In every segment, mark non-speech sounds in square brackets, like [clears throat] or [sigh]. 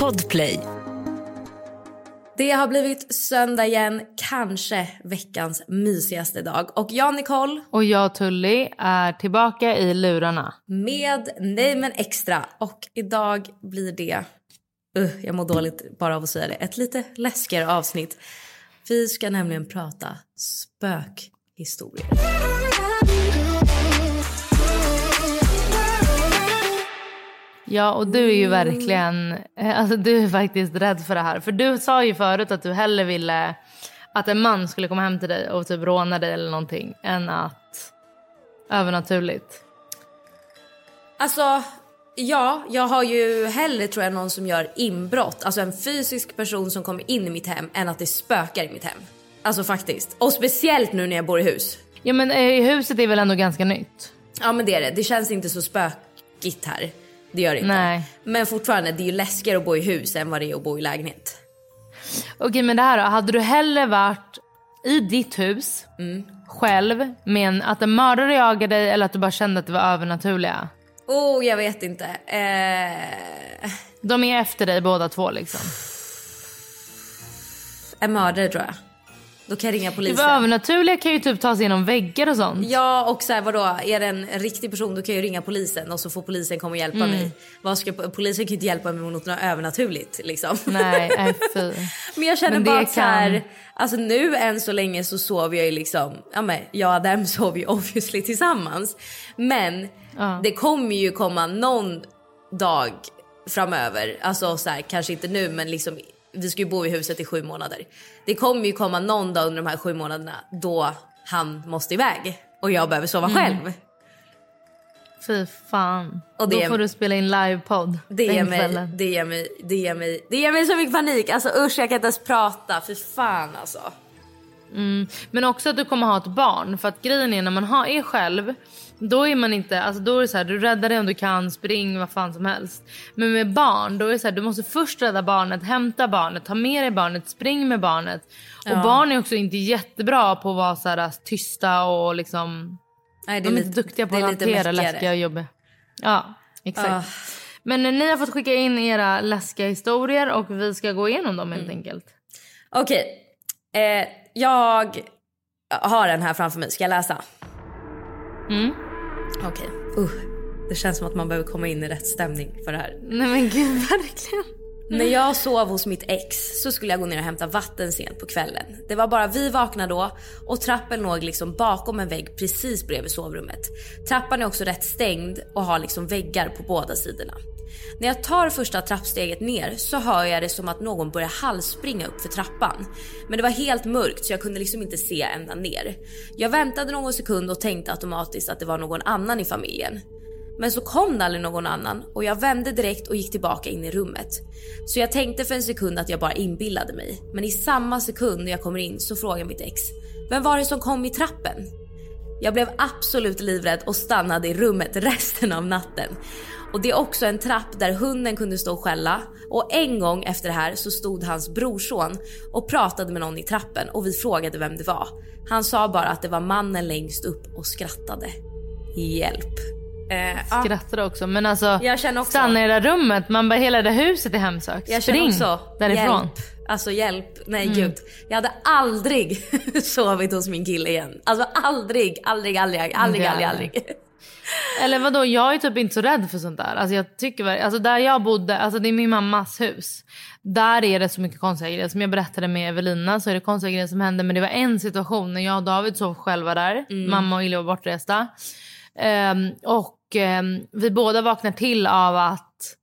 Podplay. Det har blivit söndag igen, kanske veckans mysigaste dag. Och jag Nicole Och jag Tully är tillbaka i lurarna. med Nej men extra. Och idag blir det, uh, jag mår dåligt bara av att säga det, ett lite läskigare avsnitt. Vi ska nämligen prata spökhistorier. Ja, och du är ju verkligen, eh, alltså du är faktiskt rädd för det här. För du sa ju förut att du hellre ville att en man skulle komma hem till dig och typ råna dig eller någonting än att övernaturligt. Alltså, ja, jag har ju hellre tror jag någon som gör inbrott, alltså en fysisk person som kommer in i mitt hem än att det spökar i mitt hem. Alltså faktiskt. Och speciellt nu när jag bor i hus. Ja men eh, huset är väl ändå ganska nytt? Ja men det är det. Det känns inte så spökigt här. Det gör det inte. Nej. Men fortfarande, det är ju läskigare att bo i hus än vad det är att bo i lägenhet. Okej men det här då, hade du hellre varit i ditt hus själv med en, att en mördare jagade dig eller att du bara kände att det var övernaturliga? Oh, jag vet inte. Eh, De är efter dig båda två liksom. en mördare tror jag. Då kan jag ringa Det polisen. var övernaturliga kan ju typ ta sig genom väggar och sånt. Ja och så här, vadå, är det en riktig person då kan jag ju ringa polisen och så får polisen komma och hjälpa Mm. mig. Vad ska, polisen kan ju inte hjälpa mig mot något övernaturligt liksom. Nej, [laughs] nej fy. Men jag känner Men det bara att så här, kan- alltså nu än så länge så sover jag ju liksom, ja men jag och Adam [laughs] sover ju obviously tillsammans. Men Ja. det kommer ju komma någon dag framöver, alltså så här, kanske inte nu men liksom vi ska ju bo i huset i sju månader. Det kommer ju komma någon dag under de här sju månaderna då han måste iväg och jag behöver sova Mm. själv. Fy fan. Och det Då får du spela in livepodd Det ger, mig, det, ger mig, det, ger mig, det ger mig så mycket panik. Alltså usch jag kan inte ens prata. Fy fan alltså. Men också att du kommer ha ett barn. För att grejen är när man har, är själv. Då är man inte, alltså då är det så här, du räddar dig om du kan, spring vad fan som helst. Men med barn, då är det så här, du måste först rädda barnet, hämta barnet, ta med dig barnet, spring med barnet. Och barn är också inte jättebra på att vara så här tysta och liksom, Nej, det de är lite- inte duktiga på det att hantera läskiga och jobbiga. Ja, exakt. Ah. Men eh, ni har fått skicka in era läskiga historier och vi ska gå igenom dem Mm. helt enkelt. Okej, eh, jag har den här framför mig. Ska jag läsa? Mm. Okej. Uh, det känns som att man behöver komma in i rätt stämning för det här. Nej men gud [laughs] verkligen. När jag sov hos mitt ex så skulle jag gå ner och hämta vatten sent på kvällen. Det var bara vi vakna då och trappen låg liksom bakom en vägg precis bredvid sovrummet. Trappan är också rätt stängd och har liksom väggar på båda sidorna. När jag tar första trappsteget ner så hör jag det som att någon börjar halsspringa upp för trappan. Men det var helt mörkt så jag kunde liksom inte se ända ner. Jag väntade någon sekund och tänkte automatiskt att det var någon annan i familjen. Men så kom det aldrig någon annan och jag vände direkt och gick tillbaka in i rummet. Så jag tänkte för en sekund att jag bara inbillade mig. Men i samma sekund när jag kommer in så frågar mitt ex. Vem var det som kom i trappen? Jag blev absolut livrädd och stannade i rummet resten av natten. Och det är också en trapp där hunden kunde stå och skälla. Och en gång efter det här så stod hans brorson och pratade med någon i trappen och vi frågade vem det var. Han sa bara att det var mannen längst upp och skrattade. Hjälp. Eh, ja. Skrattar också. Men alltså Jag känner också- stanna i det där rummet. Man bara hela det huset är hemsökt. Jag Spring också därifrån. hjälp. Alltså hjälp. Nej gud. Jag hade aldrig [laughs] sovit hos min kille igen. Alltså aldrig, aldrig, aldrig, aldrig, aldrig, heller. aldrig. [laughs] Eller vadå, jag är typ inte så rädd för sånt där. Alltså jag tycker alltså där jag bodde, alltså det är min mammas hus. Där är det så mycket konstiga grejer. Som jag berättade med Evelina så är det konstiga grejer som hände. Men det var en situation när jag och David sov själva där. Mamma och Ilja var bortresta. Ehm, och ehm, vi båda vaknar till av att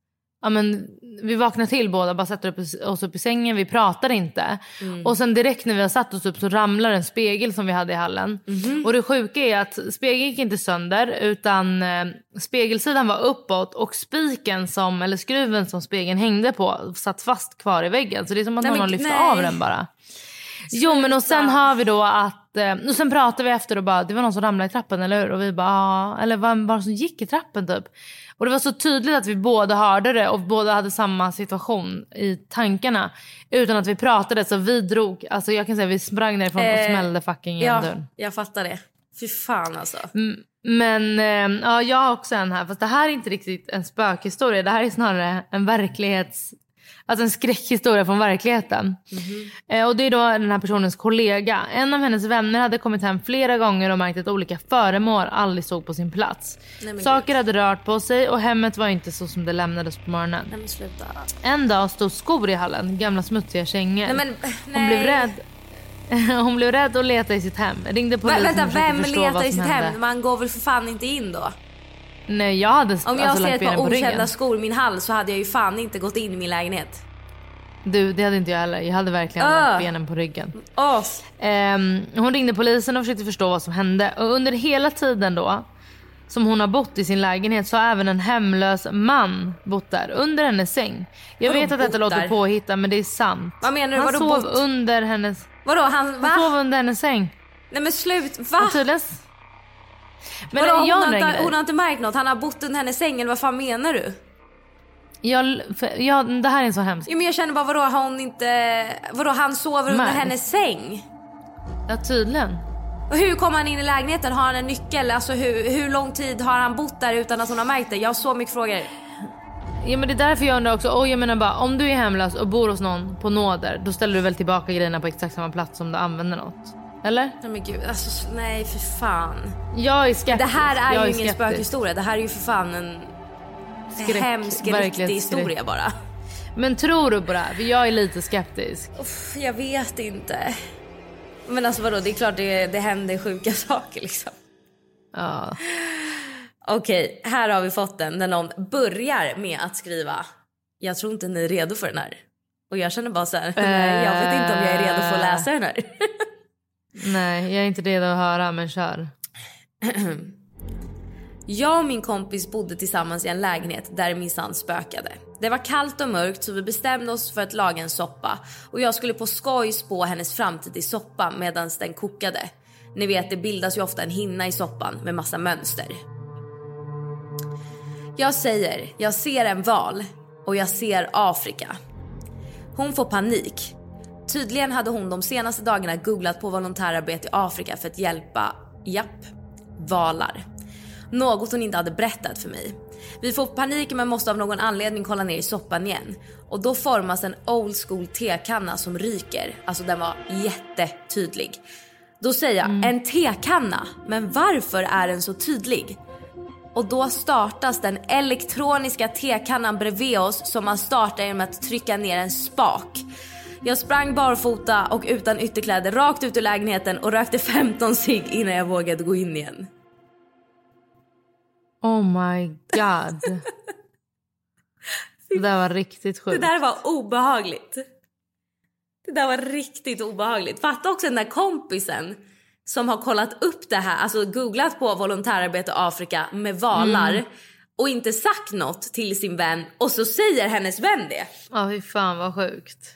Ja, men, vi vaknar till båda, bara sätter upp oss upp i sängen, vi pratar inte. Och sen direkt när vi har satt oss upp så ramlar en spegel som vi hade i hallen. Och det sjuka är att spegeln gick inte sönder utan eh, spegelsidan var uppåt och spiken som, eller skruven som spegeln hängde på satt fast kvar i väggen. Så det är som att Nej, någon men har lyft nej. av den bara. Jo men och sen hör vi då att, eh, och sen pratar vi efter och bara det var någon som ramlade i trappen eller hur? Och vi bara ja, eller vad var det som gick i trappen typ? Och det var så tydligt att vi båda hörde det och båda hade samma situation i tankarna. Utan att vi pratade så vi drog, alltså jag kan säga vi sprang därifrån och Eh, smällde fucking igen Ja, dörren. jag fattar det. Fy fan alltså. Mm, Men eh, ja, jag har också en här fast det här är inte riktigt en spökhistoria. Det här är snarare en verklighets... Alltså en skräckhistoria från verkligheten. Eh, och det är då den här personens kollega. En av hennes vänner hade kommit hem flera gånger och märkt att olika föremål aldrig stod på sin plats. Nej, Saker hade rört på sig och hemmet var inte så som det lämnades på morgonen. Nej. En dag stod skor i hallen, gamla smutsiga kängor. Nej men Hon blev rädd. [laughs] Hon blev rädd och letade i sitt hem. Ringde polisen vänta, och försökte vem letar i sitt hände. hem? Man går väl för fan inte in då? Nej jag hade Om jag alltså, ser lagt ett par ryggen. okända skor i min hall så hade jag ju fan inte gått in i min lägenhet. Du, det hade inte jag heller. Jag hade verkligen Ah. lagt benen på ryggen. Åh, Ehm, hon ringde polisen och försökte förstå vad som hände. Och under hela tiden då som hon har bott i sin lägenhet så har även en hemlös man bott där under hennes säng. Jag Vadå vet att detta låter påhittat men det är sant. Vad menar du? Han sov bott? under hennes, vadå han, han va? sov under hennes säng. Nej men slut, va? Och tydligen... Men Vadå, hon, jag har inte, hon har inte märkt något, han har bott under hennes säng eller vad fan menar du? Jag, för, jag, det här är så hemskt. Jo men jag känner bara vadå har hon inte, vadå han sover under hennes säng? Ja tydligen. Och hur kom han in i lägenheten? Har han en nyckel? Alltså hur, hur lång tid har han bott där utan att hon har märkt det? Jag har så mycket frågor. Ja men det är därför jag undrar också, och jag menar bara om du är hemlös och bor hos någon på nåder då ställer du väl tillbaka grejerna på exakt samma plats som du använder något? Eller? Nej men gud, alltså nej för fan. Jag är skeptisk. Det här är jag ju ingen skeptisk. spökhistoria, det här är ju för fan en Skräck, hemsk riktig historia bara. Men tror du på det här? För jag är lite skeptisk. Uff, jag vet inte. Men alltså vadå, det är klart det, det händer sjuka [laughs] saker liksom. Ja. Okej, här har vi fått den där någon börjar med att skriva Jag tror inte ni är redo för den här. Och jag känner bara så här, [laughs] nej jag vet inte om jag är redo för att läsa den här. [laughs] Nej, jag är inte redo att höra men kör. [clears throat] Jag och min kompis bodde tillsammans i en lägenhet där det minsann spökade. Det var kallt och mörkt så vi bestämde oss för att laga en soppa och jag skulle på skoj spå hennes framtid i soppan medan den kokade. Ni vet det bildas ju ofta en hinna i soppan med massa mönster. Jag säger, jag ser en val och jag ser Afrika. Hon får panik. Tydligen hade hon de senaste dagarna googlat på volontärarbete i Afrika för att hjälpa, japp, valar. Något hon inte hade berättat för mig. Vi får panik men måste av någon anledning kolla ner i soppan igen. Och då formas en old school tekanna som ryker. Alltså den var jättetydlig. Då säger jag, en tekanna? Men varför är den så tydlig? Och då startas den elektroniska tekannan bredvid oss som man startar genom att trycka ner en spak. Jag sprang barfota och utan ytterkläder rakt ut ur lägenheten och rökte 15 cigg innan jag vågade gå in igen. Oh my god. [laughs] Det där var riktigt Det sjukt. där var obehagligt. Det där var riktigt obehagligt. Fatta också den där kompisen som har kollat upp det här, alltså googlat på volontärarbete Afrika med valar och inte sagt något till sin vän och så säger hennes vän det. Ja, fy fan vad sjukt.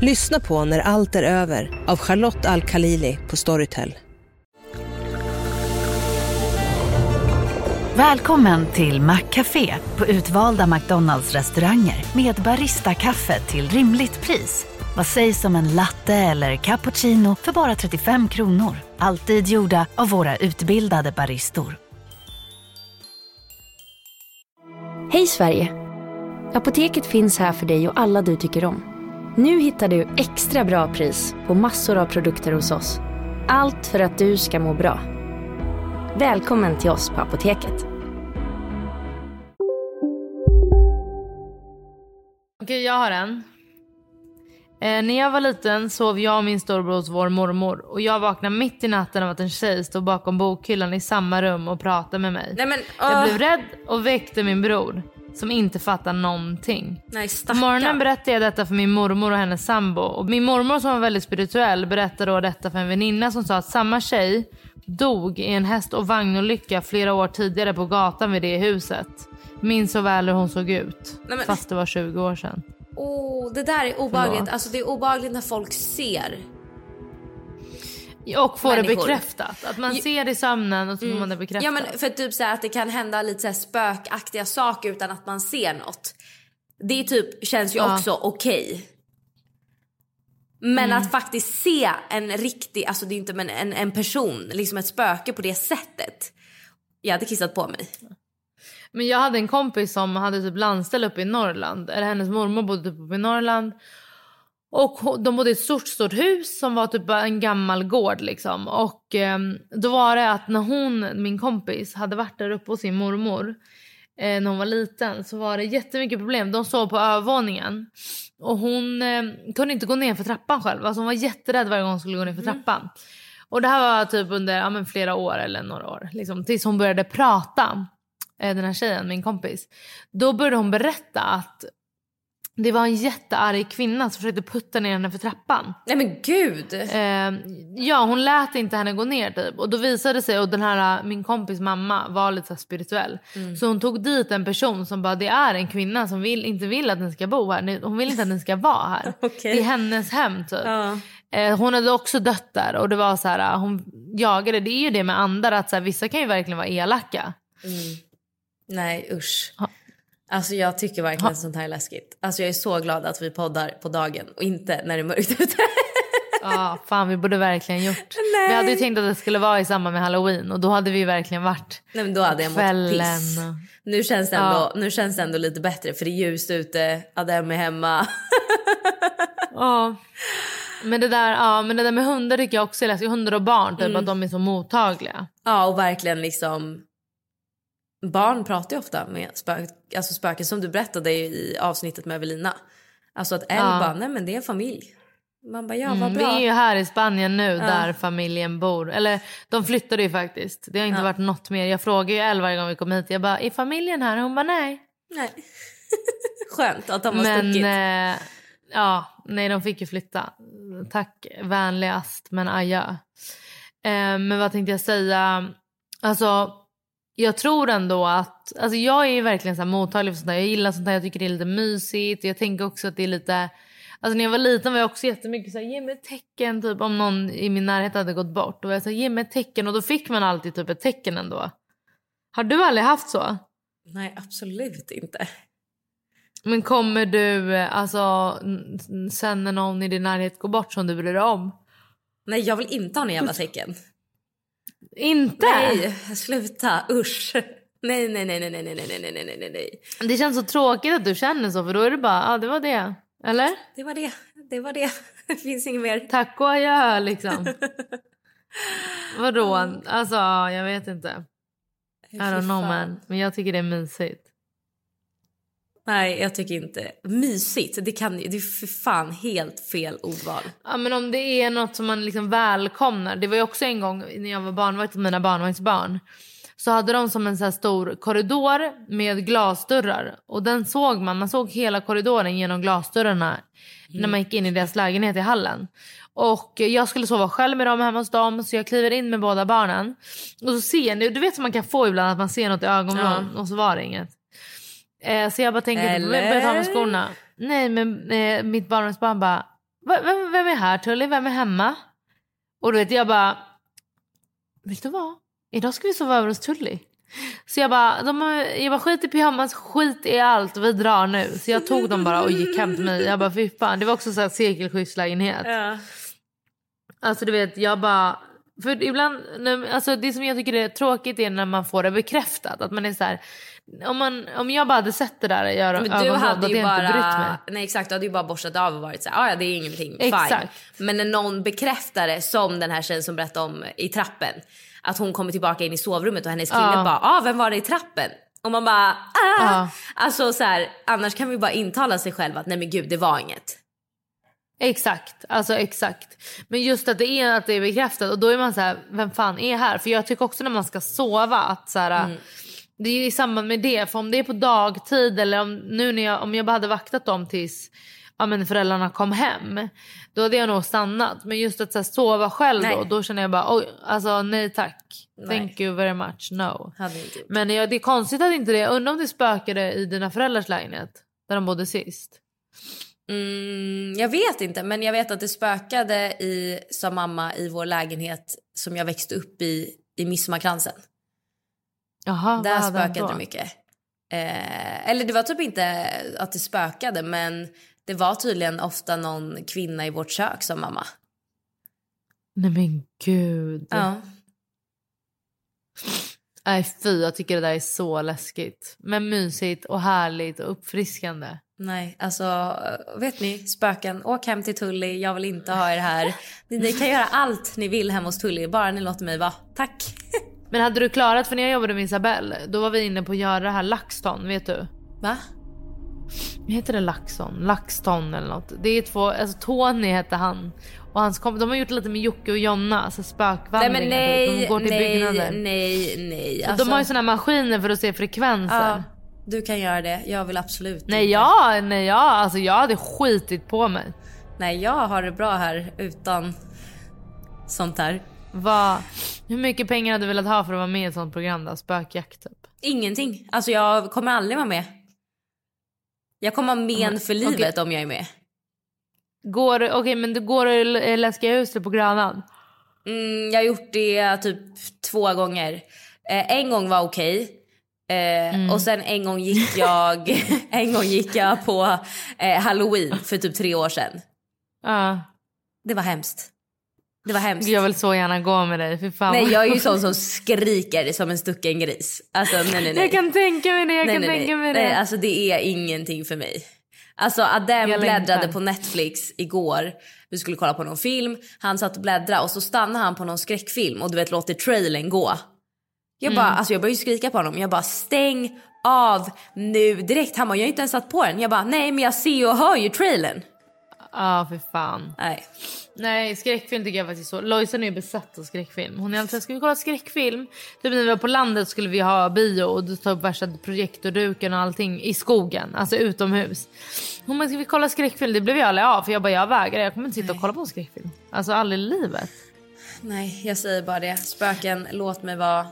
Lyssna på När allt är över av Charlotte Al-Khalili på Storytel. Välkommen till Maccafé på utvalda McDonalds restauranger med Baristakaffe till rimligt pris. Vad sägs om en latte eller cappuccino för bara 35 kronor? Alltid gjorda av våra utbildade baristor. Hej Sverige! Apoteket finns här för dig och alla du tycker om. Nu hittar du extra bra pris på massor av produkter hos oss. Allt för att du ska må bra. Välkommen till oss på Apoteket. Okej, jag har en. Eh, när jag var liten sov jag och min storbror hos vår mormor och jag vaknade mitt i natten av att en tjej stod bakom bokhyllan i samma rum och pratade med mig. Nej, men, Jag åh. blev rädd och väckte min bror som inte fattar någonting. Nej På morgonen berättade jag detta för min mormor och hennes sambo. Och min mormor som var väldigt spirituell berättade då detta för en väninna som sa att samma tjej dog i en häst och vagnolycka flera år tidigare på gatan vid det huset. Minns så väl hur hon såg ut. Nej, men- Fast det var 20 år sedan. Oh, det där är obehagligt. Alltså det är obehagligt när folk ser. Och få det Människor. bekräftat. Att man ser det i sömnen och så får man det bekräftat. Ja men för typ så här att det kan hända lite så här spökaktiga saker utan att man ser något. Det typ känns ju Ja. också okej. Men Mm. att faktiskt se en riktig, alltså det är inte men en, en person, liksom ett spöke på det sättet. Jag hade kissat på mig. Men jag hade en kompis som hade typ landställ uppe i Norrland. Eller hennes mormor bodde typ uppe i Norrland. Och de bodde i ett stort, stort hus som var typ en gammal gård liksom. Och ehm, då var det att när hon, min kompis, hade varit där uppe hos sin mormor eh, när hon var liten så var det jättemycket problem. De sov på övervåningen. Och hon eh, kunde inte gå ner för trappan själv. Alltså hon var jätterädd varje gång hon skulle gå ner för trappan. Och det här var typ under ja, men flera år eller några år. Liksom, tills hon började prata, eh, den här tjejen, min kompis. Då började hon berätta att det var en jättearg kvinna som försökte putta ner henne för trappan. Nej men gud! Eh, ja, hon lät inte henne gå ner typ. Och då visade det sig, och den här min kompis mamma var lite så spirituell. Så hon tog dit en person som bara, det är en kvinna som vill, inte vill att den ska bo här. Hon vill inte att den ska vara här. [laughs] Okej. Det är hennes hem typ. Ja. Eh, hon hade också dött där och det var så här, hon jagade, det är ju det med andar att så här, vissa kan ju verkligen vara elaka. Nej usch. Ha. Alltså jag tycker verkligen Ha. sånt här är läskigt. Alltså jag är så glad att vi poddar på dagen och inte när det är mörkt ute. Ja, fan vi borde verkligen gjort. Nej. Vi hade ju tänkt att det skulle vara i samband med halloween och då hade vi verkligen varit Nej men då hade jag kvällen. piss. Nu känns, det ändå, Ja. nu känns det ändå lite bättre för det är ljust ute, Adem är hemma. [laughs] Ja. Men det, där, ja, men det där med hundar tycker jag också är läskigt. Hundar och barn, typ att de är så mottagliga. Ja och verkligen liksom Barn pratar ju ofta med spök, alltså spöken som du berättade i avsnittet med Evelina. Alltså att Elle Ja. bara, nej men det är en familj. Man bara, ja vad Mm, vi bra. är ju här i Spanien nu där familjen bor. Eller de flyttade ju faktiskt. Det har inte varit något mer. Jag frågar ju Elle varje gång vi kommer hit. Jag bara, är familjen här? Hon bara, nej. Nej. [laughs] Skönt att de har Men stuckit. eh, ja, nej de fick ju flytta. Tack vänligast men adjö. Eh, men vad tänkte jag säga? Alltså jag tror ändå att, alltså jag är verkligen så här mottaglig för sånt där. Jag gillar sånt där, jag tycker det är lite mysigt. Jag tänker också att det är lite, alltså när jag var liten var jag också jättemycket så här, ge mig tecken typ om någon i min närhet hade gått bort. Då var jag så här, ge mig tecken och då fick man alltid typ ett tecken ändå. Har du aldrig haft så? Nej absolut inte. Men kommer du, alltså sen när någon i din närhet går bort som du bryr dig om? Nej jag vill inte ha några jävla tecken. Inte? Nej sluta usch. Nej nej nej nej nej nej nej nej nej nej nej. Det känns så tråkigt att du känner så för då är det bara, ja ah, det var det. Eller? Det var det. Det var det. [laughs] Det finns inget mer. Tack och adjö liksom. [laughs] Vadå? Alltså jag vet inte. I don't know man. Men jag tycker det är mysigt. Nej jag tycker inte. Mysigt. Det, kan, det är för fan helt fel ordval. Ja men om det är något som man liksom välkomnar. Det var ju också en gång när jag var barnvakt till mina barnvaktsbarn. Så hade de som en så stor korridor med glasdörrar. Och den såg man, man såg hela korridoren genom glasdörrarna. När man gick in i deras lägenhet i hallen. Och jag skulle sova själv med dem hemma hos dem. Så jag kliver in med båda barnen. Och så ser ni, du vet som man kan få ibland att man ser något i ögonvrån. Och så var det inget. Eh, så jag bara tänker, Eller? Börjar ta med skorna. Nej men eh, mitt barnvaktsbarn bara, "Va- vem, vem är här Tully? Vem är hemma? Och du vet jag bara, vet du vad? Idag ska vi sova över hos Tully. Så jag bara, de, jag bara skit i pyjamas, skit i allt, vi drar nu. Så jag tog dem bara och gick hem till mig. Jag bara fy fan. Det var också så här sekelskyddslägenhet. Ja. Alltså du vet, jag bara... För ibland, alltså det som jag tycker är tråkigt är när man får det bekräftat. Att man är så här, om, man, om jag bara hade sett det där i ögonvrån, då hade jag inte brytt mig. nej exakt, du hade ju bara borstat av och varit så här, "Ah, ja det är ingenting, fine. Exakt. Men när någon bekräftar det, som den här tjejen som berättade om i trappen, att hon kommer tillbaka in i sovrummet och hennes kille Ja. bara, ah vem var det i trappen? Och man bara, ah! Ja. Alltså så här, annars kan vi bara intala sig själv att nej men gud det var inget. Exakt, alltså exakt. Men just att det är att det är bekräftat och då är man så här, vem fan är här? För jag tycker också när man ska sova att så här, Mm. Det är i samband med det. För om det är på dagtid eller om, nu när jag, om jag bara hade vaktat dem tills ja, men föräldrarna kom hem. Då hade jag nog stannat. Men just att så här, sova själv då, Nej. då känner jag bara oj, alltså nej tack. Nej. Thank you very much, no. Men jag, det är konstigt att inte det, jag undrar om det spökade i dina föräldrars lägenhet. Där de bodde sist. Mm, jag vet inte, men jag vet att det spökade i, sa mamma, i vår lägenhet som jag växte upp i, i Midsommarkransen. Jaha, Där spökade det mycket. Eh, eller det var typ inte att det spökade, men det var tydligen ofta någon kvinna i vårt kök som mamma. Nej men gud. Ja. Nej fy, jag tycker det där är så läskigt. Men mysigt och härligt och uppfriskande. Nej, alltså vet ni, spöken, åk hem till Tully, jag vill inte ha er här. Ni, ni kan göra allt ni vill hemma hos Tully, bara ni låter mig vara. Tack! [laughs] Men hade du klarat, för när jag jobbade med Isabelle, då var vi inne på att göra det här LaxTon, vet du? Va? Heter det Laxton? LaxTon eller något. Det är två, alltså Tony hette han. Och hans kom, de har gjort lite med Jocke och Jonna, alltså Nej spökvandringar. men typ. nej, de går till nej, byggnader. nej, nej. Alltså, De har ju såna här maskiner för att se frekvenser. ja, du kan göra det, jag vill absolut Nej inte. jag, nej jag, alltså jag hade skitit på mig. Nej, jag har det bra här utan sånt här. Vad, hur mycket pengar hade du velat ha för att vara med i ett sånt program då? Spökjakt typ? Ingenting. Alltså jag kommer aldrig vara med. Jag kommer ha men för okej. livet om jag är med. Går du, okej men du går i läskiga huset på Grönan? Mm, jag har gjort det typ två gånger. Eh, en gång var okej. Eh, Och sen en gång gick jag, [laughs] en gång gick jag på eh, halloween för typ tre år sedan. Ja. Det var hemskt. Det var hemskt. Jag vill så gärna gå med dig, för fan. Nej jag är ju sån som skriker som en stucken gris. Alltså nej nej nej. Jag kan tänka mig det, jag nej, kan nej, tänka mig det. Nej, alltså det är ingenting för mig. Alltså Adem Jag bläddrade längtar. på Netflix igår. Vi skulle kolla på någon film. Han satt och bläddrade och så stannade han på någon skräckfilm och du vet låter trailern gå. Jag bara, Mm. alltså jag började skrika på honom. Jag bara stäng av nu direkt. Han bara, jag har inte ens satt på den. Jag bara, nej men jag ser och hör ju trailern. Ja, för fan. Nej. Nej, skräckfilm tycker jag faktiskt så. Lojsan är ju besatt av skräckfilm. Hon är alltid ska vi kolla skräckfilm? Typ när vi var på landet skulle vi ha bio och du ta upp värsta projektorduken och allting i skogen, alltså utomhus. Hon bara, ska vi kolla skräckfilm? Det blev jag aldrig av för jag bara, jag vägrar. Jag kommer inte sitta och kolla på en skräckfilm. Alltså aldrig i livet. Nej, jag säger bara det. Spöken, låt mig vara.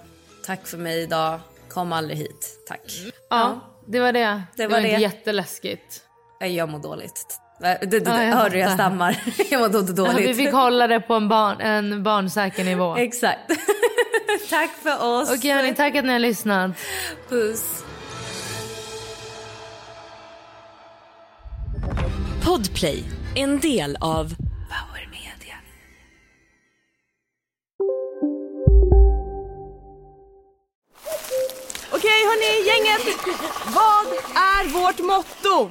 Tack för mig idag. Kom aldrig hit. Tack. Ja, det var det. Det, var var, det. jätteläskigt. Jag mår dåligt. Du, du, du, Ja, jag hör du jag stammar? [laughs] jag mår då Ja, dåligt. vi fick hålla det på en, barn, en barnsäker nivå. Okej Exakt. [laughs] Tack för oss. hörni, tack att ni har lyssnat. Puss. Podplay, en del av Power Media. Okej hörni, gänget. Vad är vårt motto?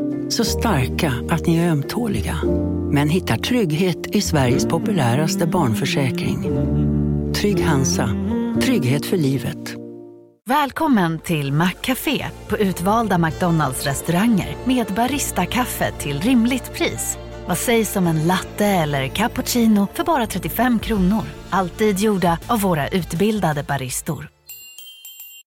Så starka att ni är ömtåliga. Men hittar trygghet i Sveriges populäraste barnförsäkring. Trygg Hansa. Trygghet för livet. Välkommen till Maccafé på utvalda McDonalds restauranger med Baristakaffe till rimligt pris. Vad sägs om en latte eller cappuccino för bara 35 kronor? Alltid gjorda av våra utbildade baristor.